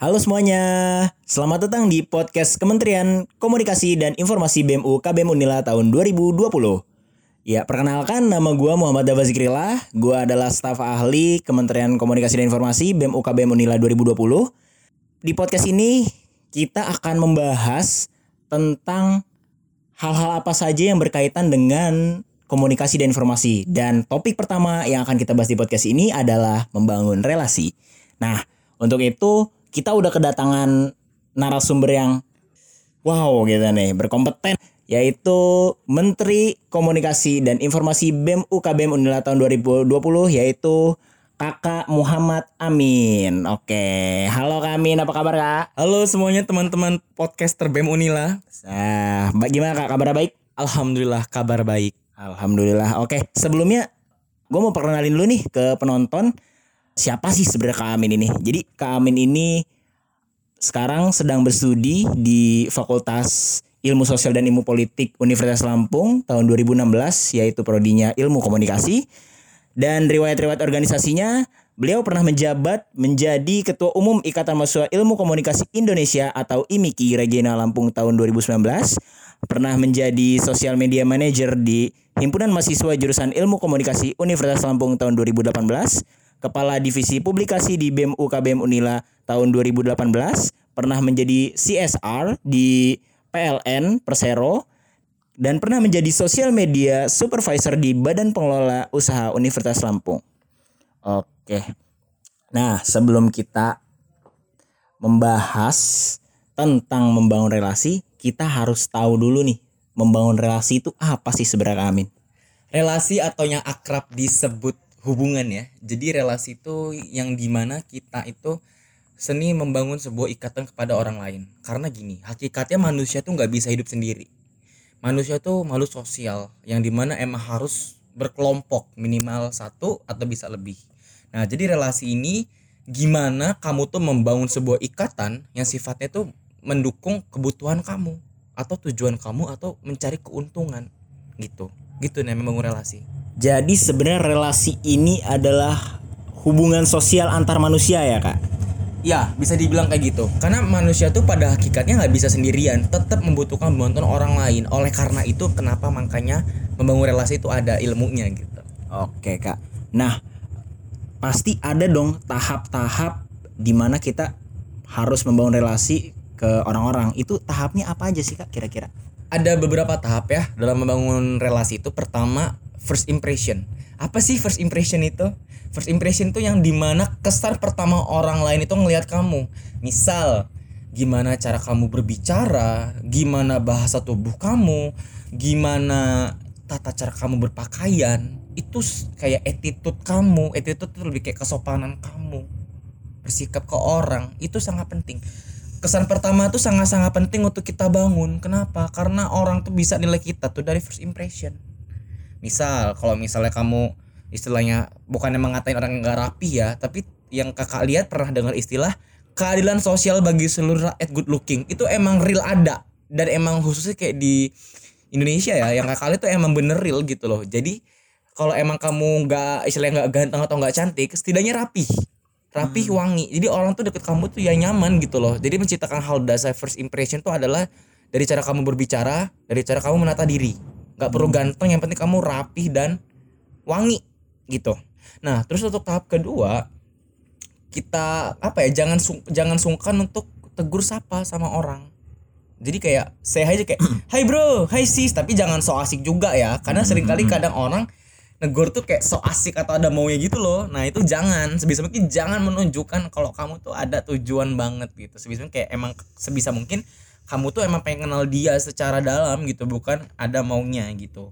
Halo semuanya, selamat datang di podcast Kementerian Komunikasi dan Informasi BMU KBM Unila tahun 2020. Ya, perkenalkan nama gue Muhammad Dava Zikrila, gue adalah staf ahli Kementerian Komunikasi dan Informasi BMU KBM Unila 2020. Di podcast ini kita akan membahas tentang hal-hal apa saja yang berkaitan dengan komunikasi dan informasi. Dan topik pertama yang akan kita bahas di podcast ini adalah membangun relasi. Nah, untuk itu kita udah kedatangan narasumber yang wow gitu nih, berkompeten yaitu Menteri Komunikasi dan Informasi BEM UKBM Unila tahun 2020 yaitu Kakak Muhammad Amin. Oke, halo Kak Amin, apa kabar Kak? Halo semuanya teman-teman podcaster BEM Unila. Nah, bagaimana Kak kabar baik? Alhamdulillah kabar baik. Alhamdulillah. Oke, sebelumnya gue mau perkenalin dulu nih ke penonton siapa sih sebenarnya Kak Amin ini. Jadi Kak Amin ini sekarang sedang berstudi di Fakultas Ilmu Sosial dan Ilmu Politik Universitas Lampung tahun 2016 yaitu prodinya Ilmu Komunikasi. Dan riwayat-riwayat organisasinya beliau pernah menjabat menjadi Ketua Umum Ikatan Mahasiswa Ilmu Komunikasi Indonesia atau IMIKI Regional Lampung tahun 2019 pernah menjadi Social Media Manager di Himpunan Mahasiswa Jurusan Ilmu Komunikasi Universitas Lampung tahun 2018 Kepala Divisi Publikasi di BEM UKBM Unila tahun 2018, pernah menjadi CSR di PLN Persero, dan pernah menjadi Social Media Supervisor di Badan Pengelola Usaha Universitas Lampung. Oke. Nah, sebelum kita membahas tentang membangun relasi, kita harus tahu dulu nih, membangun relasi itu apa sih sebenarnya Amin? Relasi atau yang akrab disebut hubungan ya. Jadi relasi itu yang di mana kita itu seni membangun sebuah ikatan kepada orang lain. Karena gini hakikatnya manusia tuh nggak bisa hidup sendiri. Manusia tuh malu sosial yang di mana emang harus berkelompok minimal satu atau bisa lebih. Nah jadi relasi ini gimana kamu tuh membangun sebuah ikatan yang sifatnya tuh mendukung kebutuhan kamu atau tujuan kamu atau mencari keuntungan gitu. Gitu nih membangun relasi jadi sebenarnya relasi ini adalah hubungan sosial antar manusia ya kak? Ya bisa dibilang kayak gitu. Karena manusia tuh pada hakikatnya nggak bisa sendirian. Tetap membutuhkan bantuan orang lain. Oleh karena itu kenapa makanya membangun relasi itu ada ilmunya gitu. Oke kak. Nah pasti ada dong tahap-tahap di mana kita harus membangun relasi ke orang-orang. Itu tahapnya apa aja sih kak kira-kira? Ada beberapa tahap ya dalam membangun relasi itu. Pertama first impression. Apa sih first impression itu? First impression itu yang di mana kesan pertama orang lain itu ngelihat kamu. Misal, gimana cara kamu berbicara, gimana bahasa tubuh kamu, gimana tata cara kamu berpakaian, itu kayak attitude kamu. Attitude itu lebih kayak kesopanan kamu. Bersikap ke orang, itu sangat penting kesan pertama tuh sangat-sangat penting untuk kita bangun. Kenapa? Karena orang tuh bisa nilai kita tuh dari first impression misal kalau misalnya kamu istilahnya bukan emang ngatain orang nggak rapi ya tapi yang kakak lihat pernah dengar istilah keadilan sosial bagi seluruh rakyat good looking. Itu emang real ada. Dan emang khususnya kayak di Indonesia ya yang kakak lihat tuh emang bener real gitu loh. Jadi kalau emang kamu nggak istilahnya nggak ganteng atau nggak cantik setidaknya rapi. Rapi hmm. wangi. Jadi orang tuh deket kamu tuh ya nyaman gitu loh. Jadi menciptakan hal dasar first impression tuh adalah dari cara kamu berbicara dari cara kamu menata diri nggak perlu ganteng yang penting kamu rapih dan wangi gitu. Nah terus untuk tahap kedua kita apa ya jangan sung, jangan sungkan untuk tegur sapa sama orang. Jadi kayak saya aja kayak hai bro hai sis. Tapi jangan so asik juga ya karena sering kali hmm. kadang orang negur tuh kayak so asik atau ada maunya gitu loh. Nah itu jangan. Sebisa mungkin jangan menunjukkan kalau kamu tuh ada tujuan banget gitu. Sebisa mungkin kayak emang sebisa mungkin kamu tuh emang pengen kenal dia secara dalam gitu bukan ada maunya gitu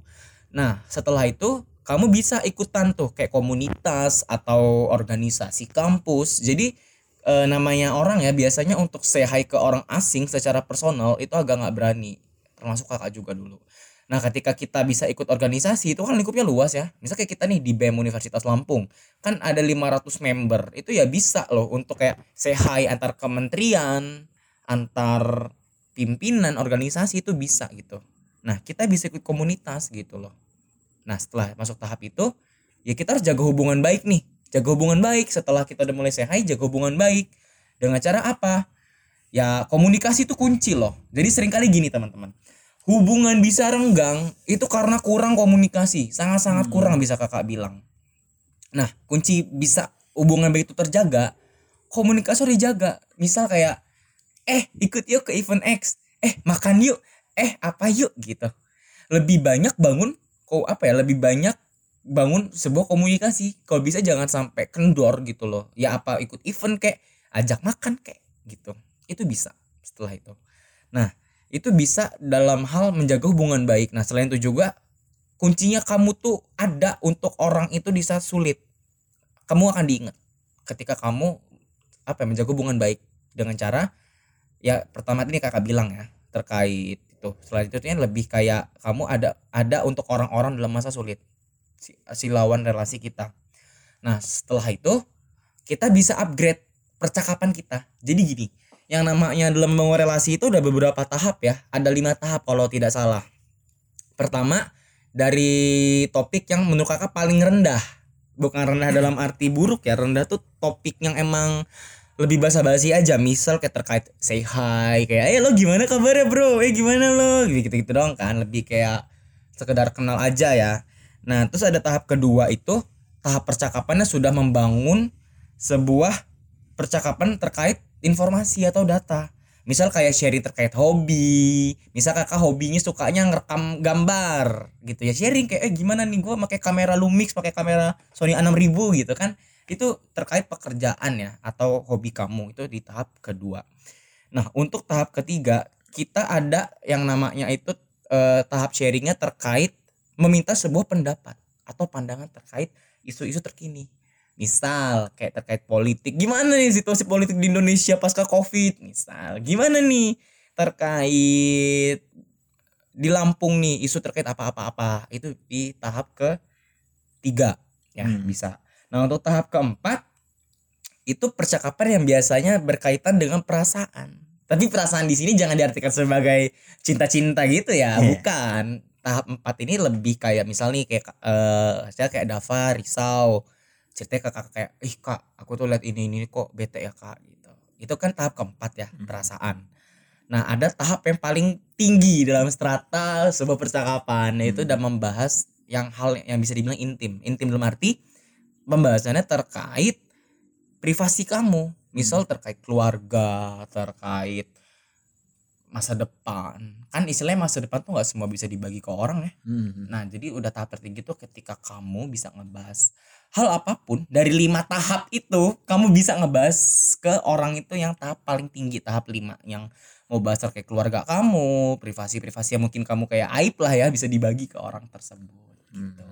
nah setelah itu kamu bisa ikutan tuh kayak komunitas atau organisasi kampus jadi e, namanya orang ya biasanya untuk say hi ke orang asing secara personal itu agak nggak berani termasuk kakak juga dulu Nah, ketika kita bisa ikut organisasi itu kan lingkupnya luas ya. Misal kayak kita nih di BEM Universitas Lampung, kan ada 500 member. Itu ya bisa loh untuk kayak say hi antar kementerian, antar pimpinan organisasi itu bisa gitu nah kita bisa ikut komunitas gitu loh nah setelah masuk tahap itu ya kita harus jaga hubungan baik nih jaga hubungan baik setelah kita udah mulai sehat jaga hubungan baik Dengan cara apa? Ya komunikasi itu kunci loh. Jadi sering kali gini teman-teman. Hubungan bisa renggang itu karena kurang komunikasi. Sangat-sangat kurang bisa kakak bilang. Nah kunci bisa hubungan baik itu terjaga. Komunikasi harus dijaga. Misal kayak eh ikut yuk ke event X. Eh makan yuk. Eh apa yuk gitu. Lebih banyak bangun kok apa ya lebih banyak bangun sebuah komunikasi kalau bisa jangan sampai kendor gitu loh ya apa ikut event kayak ajak makan kayak gitu itu bisa setelah itu nah itu bisa dalam hal menjaga hubungan baik nah selain itu juga kuncinya kamu tuh ada untuk orang itu di saat sulit kamu akan diingat ketika kamu apa ya, menjaga hubungan baik dengan cara ya pertama ini kakak bilang ya terkait itu itu lebih kayak kamu ada ada untuk orang-orang dalam masa sulit si, si lawan relasi kita. Nah, setelah itu kita bisa upgrade percakapan kita. Jadi gini, yang namanya dalam membangun relasi itu udah beberapa tahap ya. Ada lima tahap kalau tidak salah. Pertama, dari topik yang menurut kakak paling rendah. Bukan rendah dalam arti buruk ya, rendah tuh topik yang emang lebih basa-basi aja misal kayak terkait say hi kayak eh lo gimana kabarnya bro eh gimana lo gitu gitu dong kan lebih kayak sekedar kenal aja ya Nah, terus ada tahap kedua itu tahap percakapannya sudah membangun sebuah percakapan terkait informasi atau data. Misal kayak sharing terkait hobi, misal kakak hobinya sukanya ngerekam gambar gitu ya sharing kayak eh gimana nih gua pakai kamera Lumix, pakai kamera Sony A6000 gitu kan. Itu terkait pekerjaan ya atau hobi kamu itu di tahap kedua. Nah, untuk tahap ketiga kita ada yang namanya itu eh, tahap sharingnya terkait meminta sebuah pendapat atau pandangan terkait isu-isu terkini. Misal kayak terkait politik, gimana nih situasi politik di Indonesia pasca Covid? Misal, gimana nih terkait di Lampung nih isu terkait apa-apa-apa itu di tahap ke tiga ya hmm. bisa. Nah untuk tahap keempat itu percakapan yang biasanya berkaitan dengan perasaan. Tapi perasaan di sini jangan diartikan sebagai cinta-cinta gitu ya, yeah. bukan tahap 4 ini lebih kayak misal nih kayak eh uh, saya kayak Dava risau ceritanya ke kakak kayak ih kak aku tuh lihat ini ini kok bete ya kak gitu itu kan tahap keempat ya hmm. perasaan nah ada tahap yang paling tinggi dalam strata sebuah percakapan hmm. yaitu udah membahas yang hal yang bisa dibilang intim intim dalam arti pembahasannya terkait privasi kamu misal hmm. terkait keluarga terkait masa depan kan istilahnya masa depan tuh nggak semua bisa dibagi ke orang ya hmm. nah jadi udah tahap tertinggi tuh ketika kamu bisa ngebahas hal apa pun dari lima tahap itu kamu bisa ngebahas ke orang itu yang tahap paling tinggi tahap lima yang mau bahas terkait keluarga kamu privasi privasi yang mungkin kamu kayak aib lah ya bisa dibagi ke orang tersebut gitu.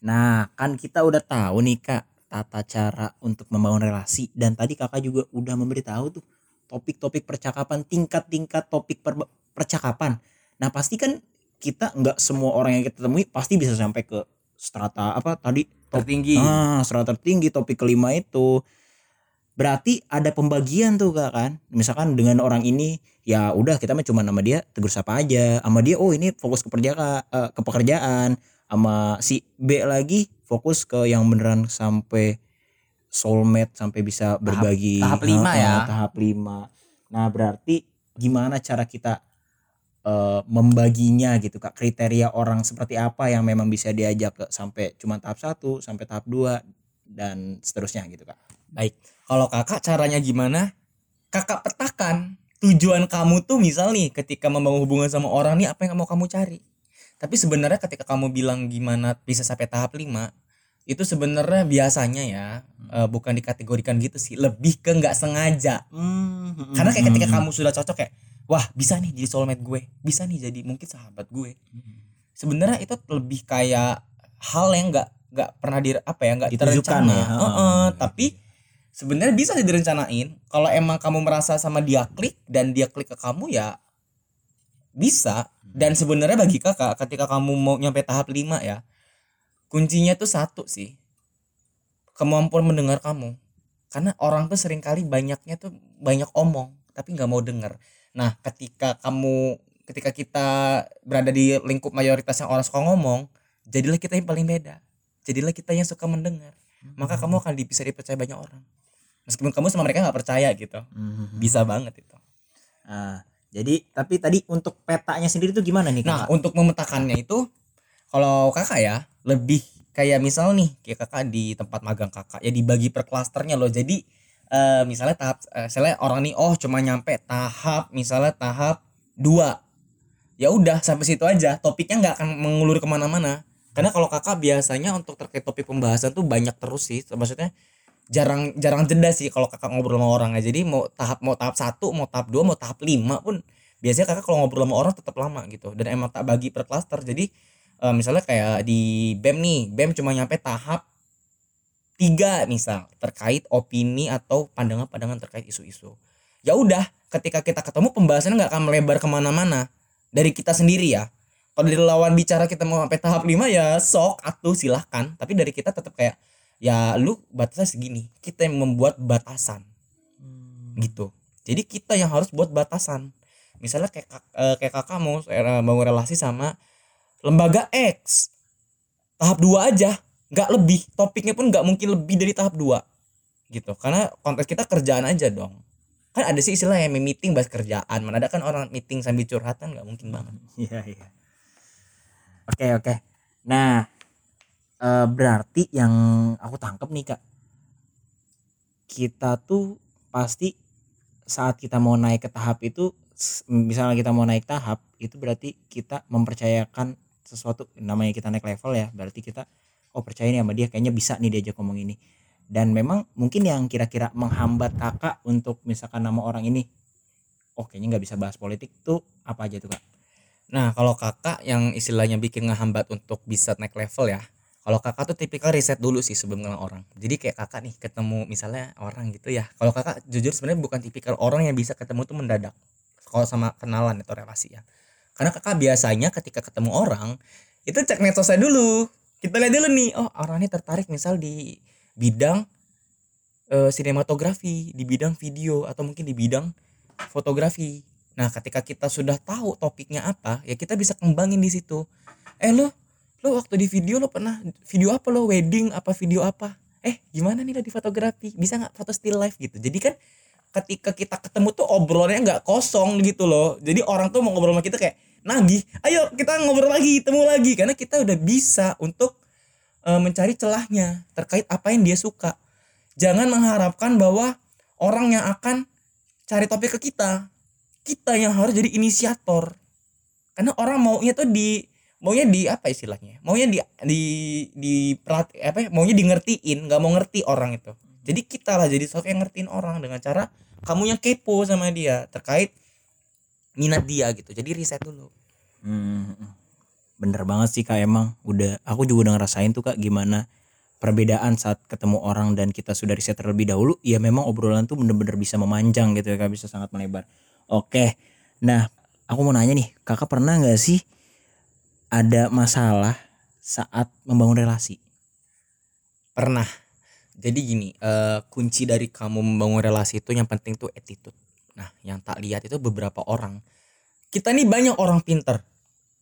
Nah kan kita udah tahu nih kak tata cara untuk membangun relasi. Dan tadi kakak juga udah memberitahu tuh topik-topik percakapan tingkat-tingkat topik per, percakapan. Nah pasti kan kita nggak semua orang yang kita temui pasti bisa sampai ke strata apa tadi? Top, tertinggi. Ah strata tertinggi topik kelima itu. Berarti ada pembagian tuh kak kan? Misalkan dengan orang ini ya udah kita mah cuma nama dia tegur sapa aja. Sama dia oh ini fokus ke pekerjaan uh, ke pekerjaan sama si B lagi fokus ke yang beneran sampai soulmate sampai bisa berbagi tahap, tahap lima ya. tahap lima. Nah berarti gimana cara kita uh, membaginya gitu kak? Kriteria orang seperti apa yang memang bisa diajak ke sampai cuma tahap satu sampai tahap dua dan seterusnya gitu kak? Baik. Kalau kakak caranya gimana? Kakak petakan tujuan kamu tuh misal nih ketika membangun hubungan sama orang nih apa yang mau kamu cari tapi sebenarnya ketika kamu bilang gimana bisa sampai tahap lima itu sebenarnya biasanya ya hmm. uh, bukan dikategorikan gitu sih lebih ke nggak sengaja hmm. karena kayak ketika hmm. kamu sudah cocok kayak wah bisa nih jadi soulmate gue bisa nih jadi mungkin sahabat gue hmm. sebenarnya itu lebih kayak hal yang nggak nggak pernah di apa ya nggak terencana ya. uh -uh, tapi sebenarnya bisa sih direncanain kalau emang kamu merasa sama dia klik dan dia klik ke kamu ya bisa. Dan sebenarnya bagi kakak ketika kamu mau nyampe tahap 5 ya kuncinya tuh satu sih. Kemampuan mendengar kamu. Karena orang tuh sering kali banyaknya tuh banyak omong tapi nggak mau dengar nah ketika kamu ketika kita berada di lingkup mayoritas yang orang suka ngomong jadilah kita yang paling beda. Jadilah kita yang suka mendengar. Maka kamu akan bisa dipercaya banyak orang. Meskipun kamu sama mereka nggak percaya gitu. Mhm. bisa banget itu. Ah, jadi tapi tadi untuk petanya sendiri tuh gimana nih nah kakak? untuk memetakannya itu kalau kakak ya lebih kayak misal nih kayak kakak di tempat magang kakak ya dibagi per klasternya loh. Jadi eh, misalnya tahap eh, misalnya orang nih oh cuma nyampe tahap misalnya tahap dua. Ya udah sampai situ aja. Topiknya nggak akan mengulur ke mana-mana. Karena kalau kakak biasanya untuk terkait topik pembahasan tuh banyak terus sih. Maksudnya jarang jarang jeda sih kalau kakak ngobrol sama orang ya. Jadi mau tahap mau tahap satu mau tahap dua mau tahap lima pun biasanya kakak kalau ngobrol sama orang tetap lama gitu. Dan emang tak bagi per klaster jadi eh, misalnya kayak di BEM nih BEM cuma nyampe tahap tiga misal terkait opini atau pandangan-pandangan terkait isu-isu. Ya udah ketika kita ketemu pembahasannya nggak akan melebar ke mana-mana. Dari kita sendiri ya. Kalau dari lawan bicara kita mau sampai tahap 5 ya sok atuh silahkan. Tapi dari kita tetap kayak ya lu batasnya segini kita yang membuat batasan. Gitu. Jadi kita yang harus buat batasan. Misalnya kayak kak- eh, kayak kakak mau eh, bangun relasi sama lembaga X. Tahap 2 aja nggak lebih. Topiknya pun nggak mungkin lebih dari tahap 2 gitu. Karena konteks kita kerjaan aja dong. Kan ada sih istilah yang meeting bahas kerjaan. Mana ada kan orang meeting sambil curhatan nggak mungkin banget. Iya iya. Oke oke. Nah eh, berarti yang aku tangkap nih kak, kita tuh pasti saat kita mau naik ke tahap itu, misalnya kita mau naik tahap itu berarti kita mempercayakan sesuatu namanya kita naik level ya, berarti kita oh percaya nih sama dia kayaknya bisa nih diajak ngomong ini. Dan memang mungkin yang kira-kira menghambat kakak untuk misalkan nama orang ini, oh kayaknya nggak bisa bahas politik tuh apa aja tuh kak? Nah, kalau kakak yang istilahnya bikin ngehambat untuk bisa naik level ya. Kalau kakak tuh tipikal riset dulu sih sebelum kenal orang. Jadi kayak kakak nih ketemu misalnya orang gitu ya. Kalau kakak jujur sebenarnya bukan tipikal orang yang bisa ketemu tuh mendadak. Kalau sama kenalan atau relasi ya. Karena kakak biasanya ketika ketemu orang itu cek medsosnya dulu. Kita lihat dulu nih, oh orang ini tertarik misal di bidang eh, sinematografi, di bidang video atau mungkin di bidang fotografi. Nah, ketika kita sudah tahu topiknya apa, ya kita bisa kembangin di situ. Eh lo, lo waktu di video lo pernah video apa lo wedding apa video apa? Eh gimana nih lo di fotografi? Bisa nggak foto still life gitu? Jadi kan ketika kita ketemu tuh obrolannya nggak kosong gitu loh. Jadi orang tuh mau ngobrol sama kita kayak nagih. Ayo kita ngobrol lagi, temu lagi karena kita udah bisa untuk eh, mencari celahnya terkait apa yang dia suka. Jangan mengharapkan bahwa orang yang akan cari topik ke kita kita yang harus jadi inisiator karena orang maunya tuh di maunya di apa istilahnya maunya di di di perat, apa ya, maunya di ngertiin nggak mau ngerti orang itu. Jadi kita lah jadi sosok yang ngertiin orang dengan cara kamu yang kepo sama dia terkait minat dia gitu. Jadi riset dulu. Hmm, bener banget sih kak emang. Udah aku juga udah ngerasain tuh kak gimana perbedaan saat ketemu orang dan kita sudah riset terlebih dahulu ya memang obrolan tuh bener-bener bisa memanjang gitu ya kak bisa sangat melebar. Oke nah aku mau nanya nih kakak pernah nggak sih ada masalah saat membangun relasi? Pernah. Jadi gini eh, kunci dari kamu membangun relasi itu yang penting tuh attitude. Nah yang tak lihat itu beberapa orang. Kita nih banyak orang pinter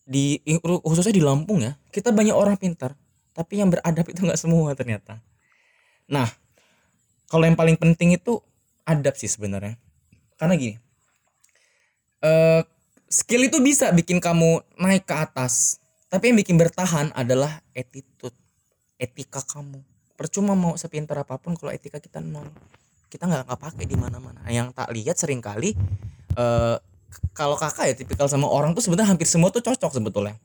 di khususnya di Lampung ya kita banyak orang pinter tapi yang beradab itu nggak semua ternyata. Nah kalau yang paling penting itu adab sih sebenarnya. Karena gini eh skill itu bisa bikin kamu naik ke atas. Tapi yang bikin bertahan adalah attitude etika kamu. Percuma mau sepintar apa pun kalau etika kita nol. Kita nggak nggak pakai di mana-mana. Yang tak lihat sering kali eh kalau kakak ya tipikal sama orang tuh sebenarnya hampir semua tuh cocok sebetulnya.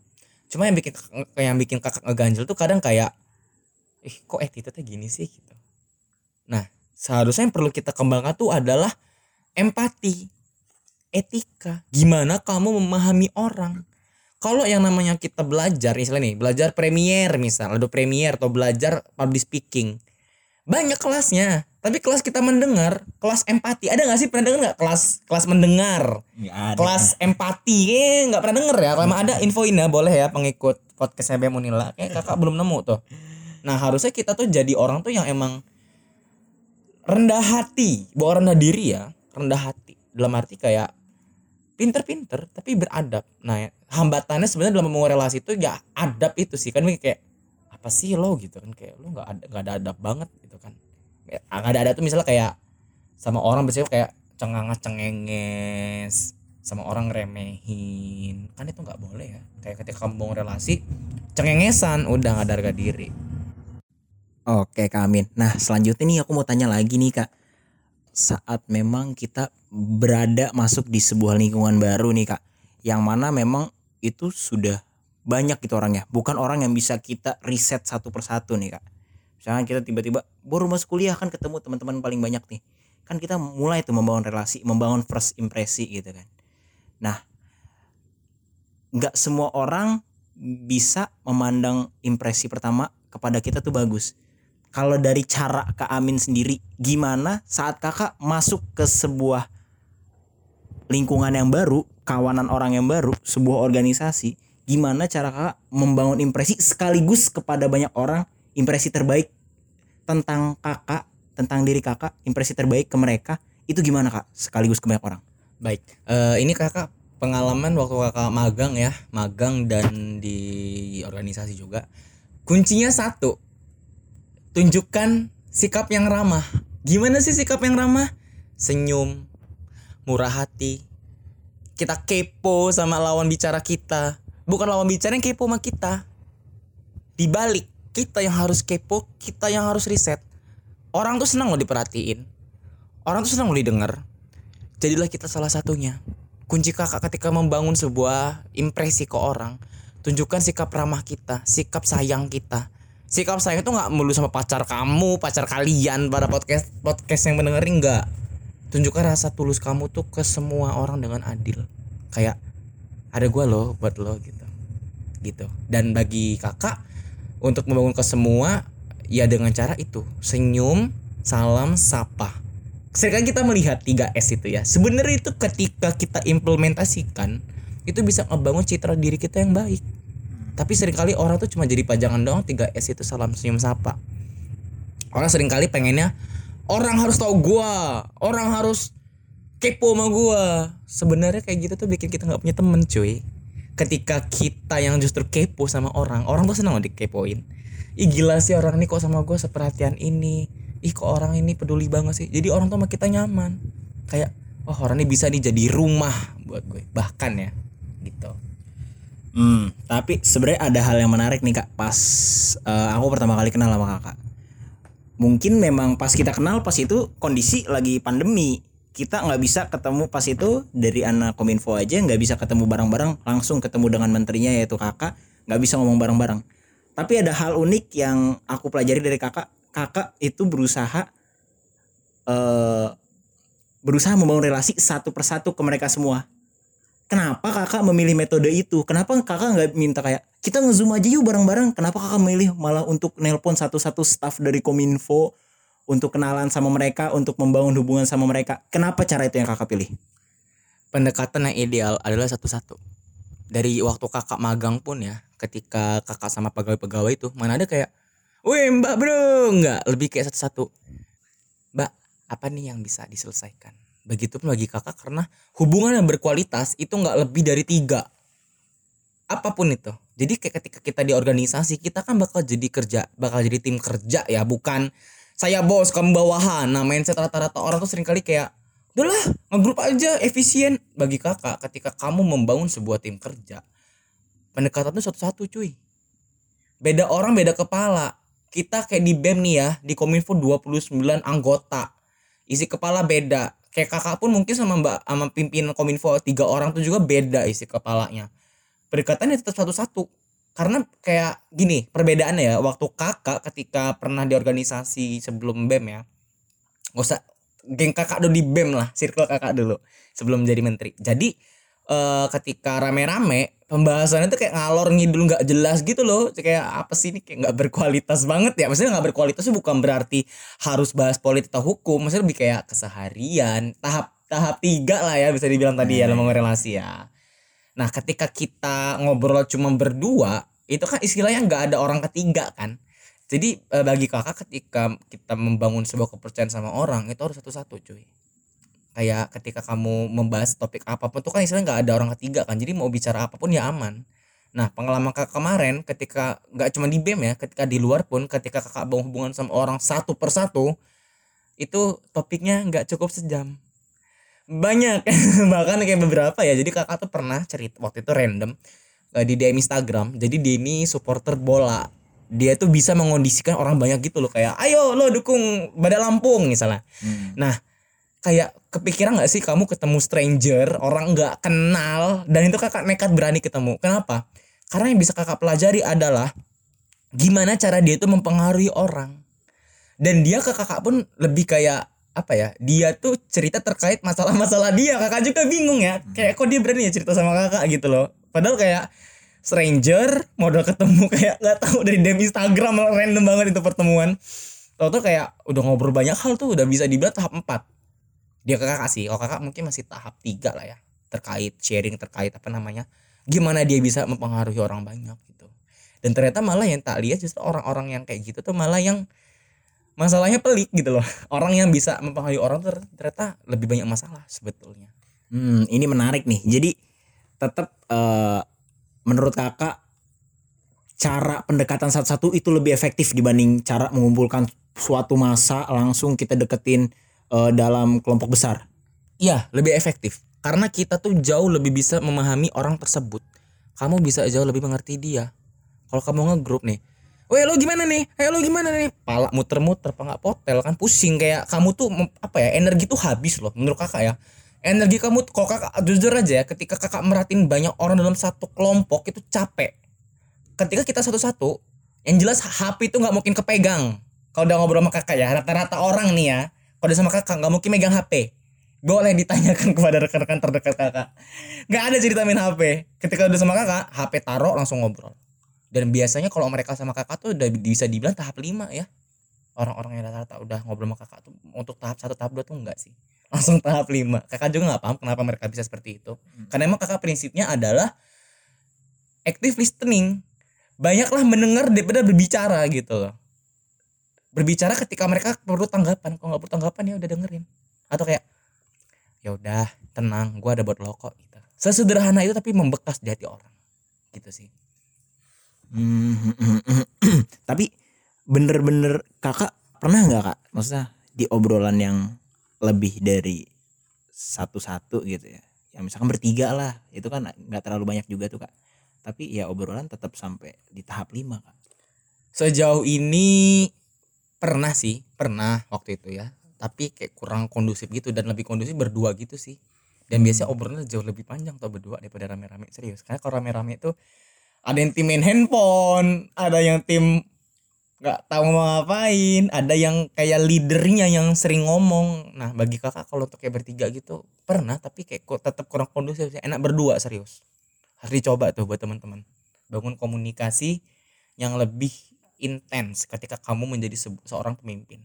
Cuma yang bikin yang bikin kakak ngeganjel tuh kadang kayak ih kok attitude-nya gini sih? Gitu. Nah seharusnya yang perlu kita kembangkan tuh adalah empati etika. Gimana kamu memahami orang? Kalau yang namanya kita belajar misalnya nih belajar Premiere misal ada Premiere atau belajar public speaking banyak kelasnya. Tapi kelas kita mendengar kelas empati. Ada nggak sih? Pernah dengar nggak kelas kelas mendengar? Ada. Kelas empati. Eh nggak pernah denger ya. Kalau ada infoin ya boleh ya pengikut podcast CB Munila kayak kakak belum nemu tuh. Nah harusnya kita tuh jadi orang tuh yang emang rendah hati. Bukan rendah diri ya rendah hati. Dalam arti kayak pinter-pinter tapi beradab. Nah ya, hambatannya sebenarnya dalam membangun relasi itu ya adab itu sih kan kayak apa sih lo? gitu kan kayak lo nggak ada nggak ada adab banget gitu kan. Kayak, nggak ada adab tuh misalnya kayak sama orang biasanya kayak cengangas cengenges sama orang remehin kan itu nggak boleh ya. Kayak ketika kamu bangun relasi cengengesan udah nggak ada harga diri. Oke Kak Amin. Nah selanjutnya nih aku mau tanya lagi nih Kak. Saat memang kita berada masuk di sebuah lingkungan baru nih Kak. Yang mana memang itu sudah banyak gitu orangnya. Bukan orang yang bisa kita riset satu persatu nih Kak. Misalnya kita tiba-tiba baru masuk kuliah kan ketemu teman-teman paling banyak nih. Kan kita mulai tuh membangun relasi, membangun first impresi gitu kan. Nah nggak semua orang bisa memandang impresi pertama kepada kita tuh bagus kalau dari cara Kak Amin sendiri gimana saat Kakak masuk ke sebuah lingkungan yang baru, kawanan orang yang baru, sebuah organisasi, gimana cara Kakak membangun impresi sekaligus kepada banyak orang impresi terbaik tentang Kakak, tentang diri Kakak, impresi terbaik ke mereka? Itu gimana Kak? Sekaligus ke banyak orang? baik. Eh, ini kakak pengalaman waktu kakak magang ya. Magang dan di organisasi juga. Kuncinya satu tunjukkan sikap yang ramah. Gimana sih sikap yang ramah? Senyum murah hati. Kita kepo sama lawan bicara kita. Bukan lawan bicara yang kepo sama kita. Dibalik kita yang harus kepo kita yang harus riset. Orang tuh senang loh diperhatiin. Orang tuh senang loh didengar. Jadilah kita salah satunya. Kunci kakak ketika membangun sebuah impresi ke orang. Tunjukkan sikap ramah kita sikap sayang kita sikap sayang itu nggak melulu sama pacar kamu pacar kalian pada podcast podcast yang mendengarin nggak. Tunjukkan rasa tulus kamu tuh ke semua orang dengan adil. Kayak ada gua loh buat lo gitu. Gitu. Dan bagi kakak untuk membangun ke semua ya dengan cara itu. Senyum salam sapa. Seringkali kita melihat 3S itu ya. Sebenarnya itu ketika kita implementasikan itu bisa ngebangun citra diri kita yang baik tapi sering kali orang tuh cuma jadi pajangan doang 3S itu salam senyum sapa. Orang sering kali pengennya orang harus tahu gua orang harus kepo sama gua. Sebenarnya kayak gitu tuh bikin kita nggak punya temen cuy. Ketika kita yang justru kepo sama orang orang tuh senang dikepoin. Ih gila sih orang ini kok sama gua seperhatian ini. Ih kok orang ini peduli banget sih. Jadi orang tuh sama kita nyaman. Kayak oh orang ini bisa nih jadi rumah buat gue. Bahkan ya gitu Hmm, tapi sebenarnya ada hal yang menarik nih kak. Pas eh, aku pertama kali kenal sama kakak, mungkin memang pas kita kenal pas itu kondisi lagi pandemi, kita nggak bisa ketemu pas itu dari anak kominfo aja nggak bisa ketemu bareng-bareng, langsung ketemu dengan menterinya yaitu kakak, nggak bisa ngomong bareng-bareng. Tapi ada hal unik yang aku pelajari dari kakak, kakak itu berusaha eh berusaha membangun relasi satu persatu ke mereka semua kenapa kakak memilih metode itu? Kenapa kakak nggak minta kayak kita ngezoom aja yuk bareng-bareng? Kenapa kakak memilih malah untuk nelpon satu-satu staff dari Kominfo untuk kenalan sama mereka, untuk membangun hubungan sama mereka? Kenapa cara itu yang kakak pilih? pendekatan yang ideal adalah satu-satu dari waktu kakak magang pun ya ketika kakak sama pegawai-pegawai itu mana ada kayak Wih mbak bro nggak lebih kayak satu-satu mbak apa nih yang bisa diselesaikan begitu pun bagi kakak karena hubungan yang berkualitas itu nggak lebih dari tiga. Apa pun itu. Jadi kayak ketika kita di organisasi kita kan bakal jadi kerja bakal jadi tim kerja ya bukan saya bos kamu bawahan nah mindset rata-rata orang tuh sering kali kayak udahlah ngegrup aja efisien. Bagi kakak ketika kamu membangun sebuah tim kerja pendekatan tuh satu-satu cuy. Beda orang beda kepala. Kita kayak di BEM nih ya di Kominfo 29 anggota. Isi kepala beda kayak kakak pun mungkin sama mbak sama pimpinan Kominfo tiga orang tuh juga beda isi kepalanya. Pendekatannya tetap satu-satu. Karena kayak gini perbedaannya ya waktu kakak ketika pernah di organisasi sebelum BEM ya gak usah geng kakak dulu di BEM lah circle kakak dulu sebelum jadi menteri. Jadi eh, ketika rame-rame pembahasannya tuh kayak ngalor ngidul nggak jelas gitu loh. Kayak apa sih ini? Kayak nggak berkualitas banget ya. Maksudnya nggak berkualitas bukan berarti harus bahas politik atau hukum. Maksudnya lebih kayak keseharian tahap tahap tiga lah ya bisa dibilang tadi ya dalam relasi ya. Nah ketika kita ngobrol cuma berdua itu kan istilahnya nggak ada orang ketiga kan. Jadi eh, bagi kakak ketika kita membangun sebuah kepercayaan sama orang itu harus satu-satu cuy kayak ketika kamu membahas topik apa pun tuh kan istilahnya nggak ada orang ketiga kan jadi mau bicara apa pun ya aman. Nah pengalaman kakak kemarin ketika nggak cuma di BEM ya ketika di luar pun ketika kakak bangun hubungan sama orang satu persatu itu topiknya nggak cukup sejam. Banyak bahkan kayak beberapa ya. Jadi kakak tuh pernah cerita waktu itu random eh, di DM Instagram jadi ini supporter bola. Dia tuh bisa mengondisikan orang banyak gitu loh kayak ayo lo dukung Badai Lampung misalnya. Hmm. nah kayak kepikiran nggak sih kamu ketemu stranger orang nggak kenal dan itu kakak nekat berani ketemu? Kenapa? Karena yang bisa kakak pelajari adalah gimana cara dia itu mempengaruhi orang. Dan dia ke kakak pun lebih kayak apa ya dia tuh cerita terkait masalah-masalah dia. Kakak juga bingung ya kayak kok dia berani ya cerita sama kakak gitu loh. Padahal kayak stranger modal ketemu kayak nggak tahu dari DM Instagram random banget itu pertemuan. Tau tuh kayak udah ngobrol banyak hal tuh udah bisa dibilang tahap 4 dia ke kakak sih kalau kakak mungkin masih tahap 3 lah ya terkait sharing terkait apa namanya gimana dia bisa mempengaruhi orang banyak gitu. Dan ternyata malah yang tak lihat justru orang-orang yang kayak gitu tuh malah yang masalahnya pelik gitu loh. Orang yang bisa mempengaruhi orang ternyata lebih banyak masalah sebetulnya. Hmm, ini menarik nih. Jadi tetap eh, menurut kakak cara pendekatan satu-satu itu lebih efektif dibanding cara mengumpulkan suatu masa langsung kita deketin eh, dalam kelompok besar. Iya, lebih efektif. Karena kita tuh jauh lebih bisa memahami orang tersebut. Kamu bisa jauh lebih mengerti dia. Kalau kamu ngegrup nih, Weh lo gimana nih? Eh lo gimana nih? Pala muter-muter, apa nggak potel kan pusing kayak kamu tuh apa ya energi tuh habis loh menurut kakak ya. Energi kamu kalau kakak jujur aja ya ketika kakak merhatiin banyak orang dalam satu kelompok itu capek. Ketika kita satu-satu, yang jelas HP itu nggak mungkin kepegang. Kalau udah ngobrol sama kakak ya, rata-rata orang nih ya, udah sama kakak nggak mungkin megang HP boleh ditanyakan kepada rekan-rekan terdekat kakak. Nggak ada cerita main HP ketika udah sama kakak HP taruh langsung ngobrol. Dan biasanya kalau mereka sama kakak tuh udah bisa dibilang tahap 5 ya. Orang-orang yang rata-rata udah ngobrol sama kakak tuh untuk tahap satu tahap dua tuh enggak sih. Langsung tahap 5 kakak juga nggak paham kenapa mereka bisa seperti itu. Karena emang kakak prinsipnya adalah active listening. Banyaklah mendengar daripada berbicara gitu loh berbicara ketika mereka perlu tanggapan kalau nggak perlu tanggapan ya udah dengerin atau kayak ya udah tenang gua ada buat lo kok gitu sesederhana itu tapi membekas di hati orang gitu sih Hmm, Tapi bener-bener kakak pernah nggak kak? Maksudnya di obrolan yang lebih dari satu-satu gitu ya. Yang misalkan bertiga lah, itu kan nggak terlalu banyak juga tuh kak. Tapi ya obrolan tetap sampai di tahap lima kak. sejauh ini pernah sih pernah waktu itu ya. Tapi kayak kurang kondusif gitu dan lebih kondusif berdua gitu sih. Dan biasanya obrolannya jauh lebih panjang tuh berdua daripada rame-rame serius. Karena kalau rame-rame itu ada yang tim main handphone ada yang tim nggak tahu mau ngapain ada yang kayak leadernya yang sering ngomong. Nah bagi kakak kalau untuk kayak bertiga gitu pernah tapi kayak kok tetap kurang kondusif sih. enak berdua serius. Harus dicoba tuh buat teman-teman. Bangun komunikasi yang lebih intens ketika kamu menjadi se- seorang pemimpin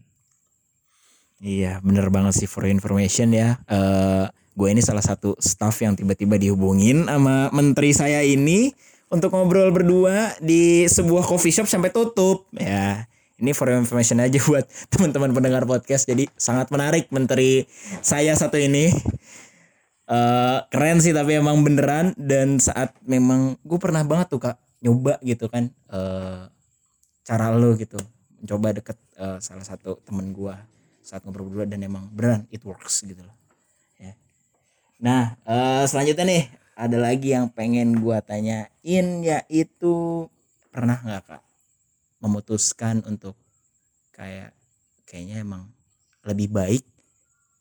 Iya bener banget sih for information ya. Eh gue ini salah satu staff yang tiba-tiba dihubungin sama menteri saya ini untuk ngobrol berdua di sebuah coffee shop sampai tutup ya. Ini for information aja buat teman-teman pendengar podcast. Jadi sangat menarik menteri saya satu ini. eh keren sih tapi emang beneran dan saat memang gue pernah banget tuh kak nyoba gitu kan eh cara lo gitu mencoba deket eh, salah satu temen gua saat ngobrol berdua dan emang beneran it works gitu loh ya nah eh, selanjutnya nih ada lagi yang pengen gua tanyain yaitu pernah nggak kak memutuskan untuk kayak kayaknya emang lebih baik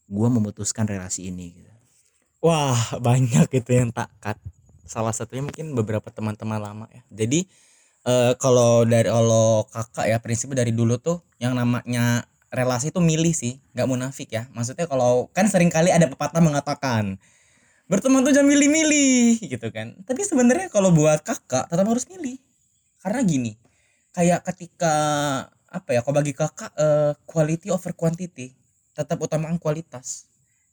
gua memutuskan relasi ini gitu Wah banyak itu yang tak cut. Salah satunya mungkin beberapa teman-teman lama ya. Jadi eh, kalau dari kalau kakak ya prinsipnya dari dulu tuh yang namanya relasi itu milih sih, nggak munafik ya. Maksudnya kalau kan sering kali ada pepatah mengatakan berteman tuh jangan milih-milih gitu kan. Tapi sebenarnya kalau buat kakak tetap harus milih. Karena gini, kayak ketika apa ya? Kalau bagi kakak eh, quality over quantity, tetap utamakan kualitas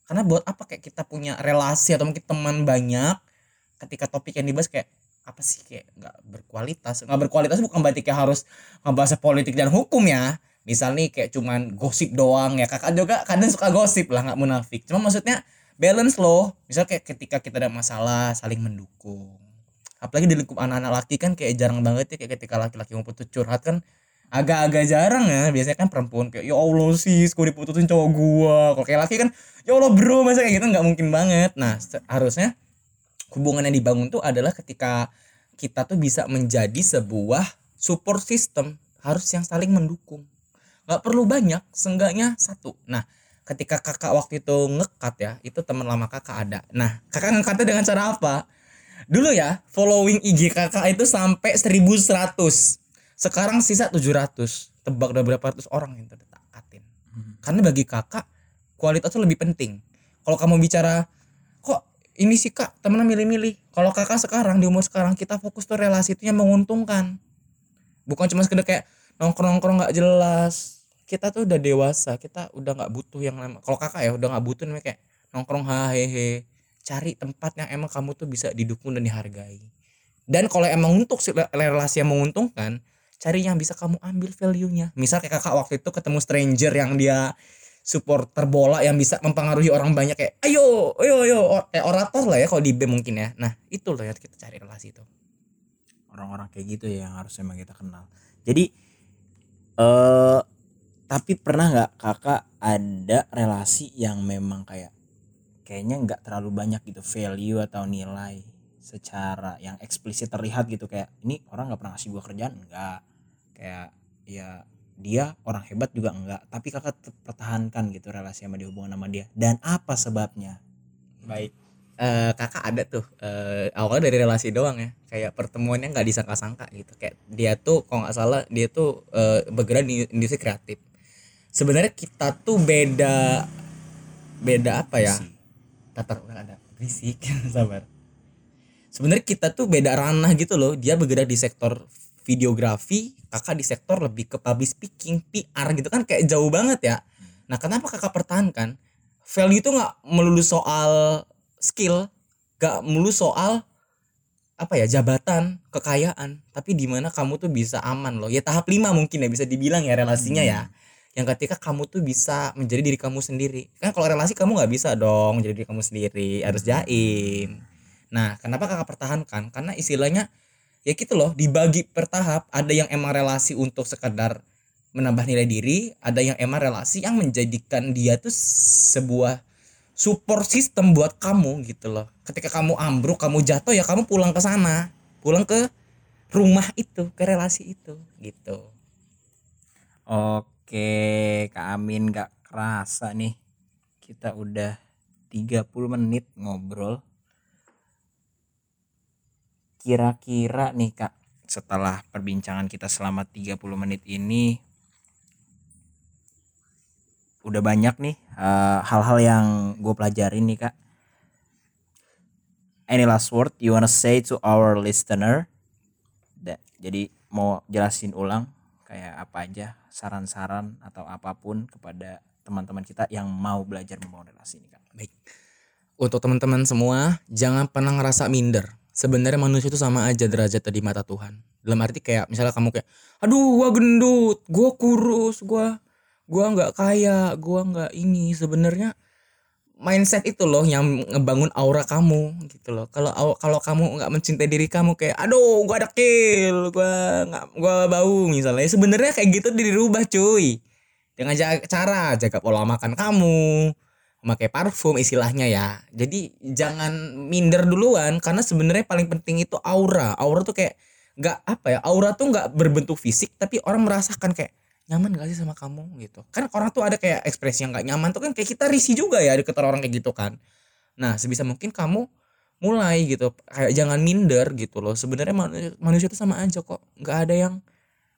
karena buat apa kayak kita punya relasi atau mungkin teman banyak ketika topik yang dibahas kayak apa sih kayak nggak berkualitas. Nggak berkualitas bukan berarti kayak harus ngebahas politik dan hukum ya. Misal nih kayak cuman gosip doang ya. Kakak juga kadang suka gosip lah nggak munafik. Cuma maksudnya balance loh. Misal kayak ketika kita ada masalah saling mendukung. Apalagi di lingkup anak-anak laki kan kayak jarang banget ya kayak ketika laki-laki ngumpul tuh curhat kan agak-agak jarang ya. Biasanya kan perempuan kayak ya Allah sis gue diputusin cowok gua? Kalau kayak laki kan ya Allah bro masa kayak gitu? Nggak mungkin banget. Nah harusnya hubungan yang dibangun tuh adalah ketika kita tuh bisa menjadi sebuah support system harus yang saling mendukung. Nggak perlu banyak seenggaknya satu. Nah ketika kakak waktu itu ngekat ya itu teman lama kakak ada. Nah kakak ngekatnya dengan cara apa? Dulu ya following IG kakak itu sampai 1100 sekarang sisa 700 tebak udah berapa ratus orang yang terdekatin karena bagi kakak kualitas itu lebih penting. Kalau kamu bicara ini sih kak temennya milih-milih. Kalau kakak sekarang di umur sekarang kita fokus tuh relasi itu yang menguntungkan. Bukan cuma sekedar kayak nongkrong-nongkrong nggak jelas. Kita tuh udah dewasa kita udah nggak butuh yang lama. Kalau kakak ya udah nggak butuh namanya kayak nongkrong hahehe cari tempat yang emang kamu tuh bisa didukung dan dihargai. Dan kalau emang untuk si- relasi yang menguntungkan cari yang bisa kamu ambil value-nya. Misal kayak kakak waktu itu ketemu stranger yang dia supporter bola yang bisa mempengaruhi orang banyak kayak ayo ayo ayo. Or- kayak orator lah ya kalau di BEM mungkin ya. Nah itu loh yang kita cari relasi itu. Orang-orang kayak gitu ya yang harus emang kita kenal. Jadi eh tapi pernah nggak kakak ada relasi yang memang kayak kayaknya nggak terlalu banyak gitu value atau nilai secara yang eksplisit terlihat gitu? Kayak ini orang nggak pernah ngasih gua kerjaan? Enggak kayak ya dia orang hebat juga enggak tapi kakak tetap pertahankan gitu relasi sama dia hubungan sama dia. Dan apa sebabnya? Baik. Eh kakak ada tuh eh awalnya dari relasi doang ya. Kayak pertemuannya nggak disangka-sangka gitu. Kayak dia tuh kalau nggak salah dia tuh eh, bergerak di industri kreatif. Sebenarnya kita tuh beda beda apa ya? Tatar udah ada berisik sabar. Sebenarnya kita tuh beda ranah gitu loh. Dia bergerak di sektor videografi kakak di sektor lebih ke public speaking PR gitu kan kayak jauh banget ya. Nah kenapa kakak pertahankan? Value itu nggak melulu soal skill gak melulu soal apa ya jabatan kekayaan tapi di mana kamu tuh bisa aman loh. Ya tahap lima mungkin ya bisa dibilang ya relasinya ya. Yang ketika kamu tuh bisa menjadi diri kamu sendiri. Kan kalau relasi kamu nggak bisa dong jadi diri kamu sendiri harus jaim. Nah kenapa kakak pertahankan? Karena istilahnya ya gitu loh dibagi per tahap ada yang emang relasi untuk sekedar menambah nilai diri ada yang emang relasi yang menjadikan dia tuh sebuah support system buat kamu gitu loh ketika kamu ambruk kamu jatuh ya kamu pulang ke sana pulang ke rumah itu ke relasi itu gitu Oke, Kak Amin gak kerasa nih. Kita udah 30 menit ngobrol. Kira-kira nih Kak, setelah perbincangan kita selama 30 menit ini udah banyak nih eh, hal-hal yang gue pelajarin nih Kak. Any last word you wanna say to our listener? Da- jadi mau jelasin ulang kayak apa aja saran-saran atau apa pun kepada teman-teman kita yang mau belajar membangun relasi ini kan. baik untuk teman-teman semua jangan pernah ngerasa minder sebenarnya manusia itu sama aja derajatnya di mata Tuhan. Dalam arti kayak misalnya kamu kayak aduh gua gendut gua kurus gua gua nggak kaya gua nggak ini. Sebenarnya mindset itu loh yang ngebangun aura kamu gitu loh. Kalau au- kalau kamu nggak mencintai diri kamu kayak aduh gua ada kill gua nggak gua bau misalnya. Sebenarnya kayak gitu dirubah cuy. Dengan cara jaga pola makan kamu memakai parfum istilahnya ya. Jadi jangan minder duluan karena sebenarnya paling penting itu aura. Aura tuh kayak nggak apa ya aura tuh nggak berbentuk fisik tapi orang merasakan kayak nyaman gak sih sama kamu gitu. Kan orang tuh ada kayak ekspresi yang nggak nyaman tuh kan kayak kita risih juga ya deket orang kayak gitu kan. Nah sebisa mungkin kamu mulai gitu kayak jangan minder gitu loh. Sebenarnya manusia, manusia itu sama aja kok. Nggak ada yang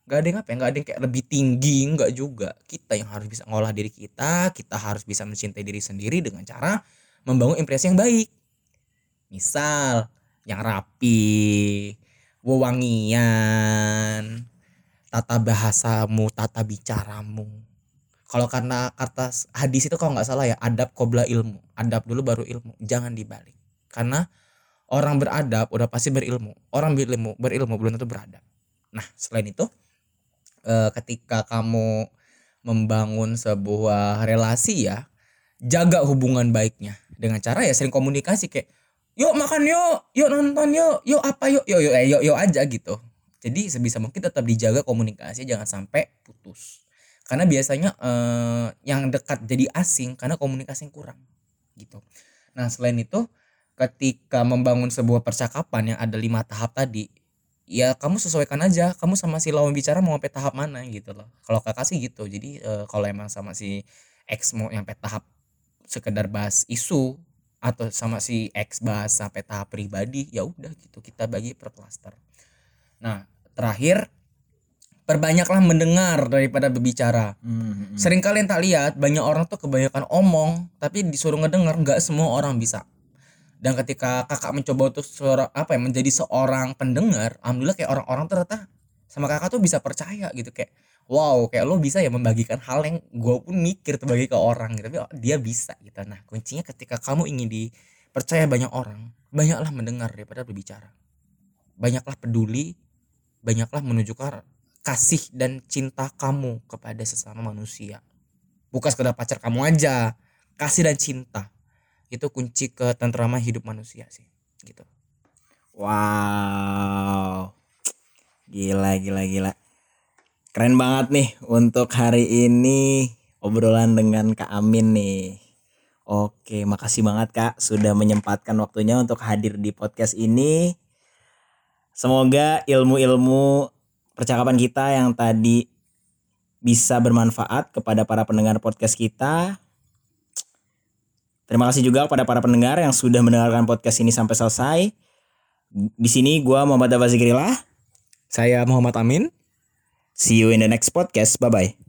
nggak ada yang apa ya nggak ada yang kayak lebih tinggi nggak juga. Kita yang harus bisa ngolah diri kita kita harus bisa mencintai diri sendiri dengan cara membangun impresi yang baik. Misal yang rapi wewangian tata bahasamu tata bicaramu. Kalau karena kata hadis itu kalau nggak salah ya adab kobra ilmu. Adab dulu baru ilmu jangan dibalik. Karena orang beradab udah pasti berilmu. Orang berilmu berilmu belum tentu beradab. Nah selain itu eh, ketika kamu membangun sebuah relasi ya jaga hubungan baiknya dengan cara ya sering komunikasi kayak yuk makan yuk yuk nonton yuk yuk apa yuk yuk yuk eh, yuk, yuk aja gitu Jadi sebisa mungkin tetap dijaga komunikasi jangan sampai putus. Karena biasanya eh, yang dekat jadi asing karena komunikasi yang kurang gitu. Nah selain itu ketika membangun sebuah percakapan yang ada lima tahap tadi ya kamu sesuaikan aja kamu sama si lawan bicara mau sampai tahap mana gitu loh kalau kakak sih gitu jadi eh, kalau emang sama si X mau sampai tahap sekedar bahas isu atau sama si X bahas sampai tahap pribadi ya udah gitu kita bagi per cluster nah terakhir perbanyaklah mendengar daripada berbicara Hmm, hmm. Sering kalian tak lihat banyak orang tuh kebanyakan omong tapi disuruh ngedenger nggak semua orang bisa. Dan ketika kakak mencoba untuk suara apa ya menjadi seorang pendengar, alhamdulillah kayak orang-orang ternyata sama kakak tuh bisa percaya gitu kayak wow kayak lo bisa ya membagikan hal yang gue pun mikir tuh bagi ke orang gitu tapi oh, dia bisa gitu. Nah kuncinya ketika kamu ingin dipercaya banyak orang, banyaklah mendengar daripada berbicara. Banyaklah peduli, banyaklah menunjukkan kasih dan cinta kamu kepada sesama manusia. Bukan sekedar pacar kamu aja, kasih dan cinta. Itu kunci ketentraman hidup manusia sih, gitu. Wow. Gila gila gila. Keren banget nih untuk hari ini obrolan dengan Kak Amin nih. Oke, makasih banget Kak sudah menyempatkan waktunya untuk hadir di podcast ini. Semoga ilmu-ilmu percakapan kita yang tadi bisa bermanfaat kepada para pendengar podcast kita. Terima kasih juga kepada para pendengar yang sudah mendengarkan podcast ini sampai selesai. Di sini gua Muhammad Abbas Zikrillah. Saya Muhammad Amin. See you in the next podcast. Bye bye.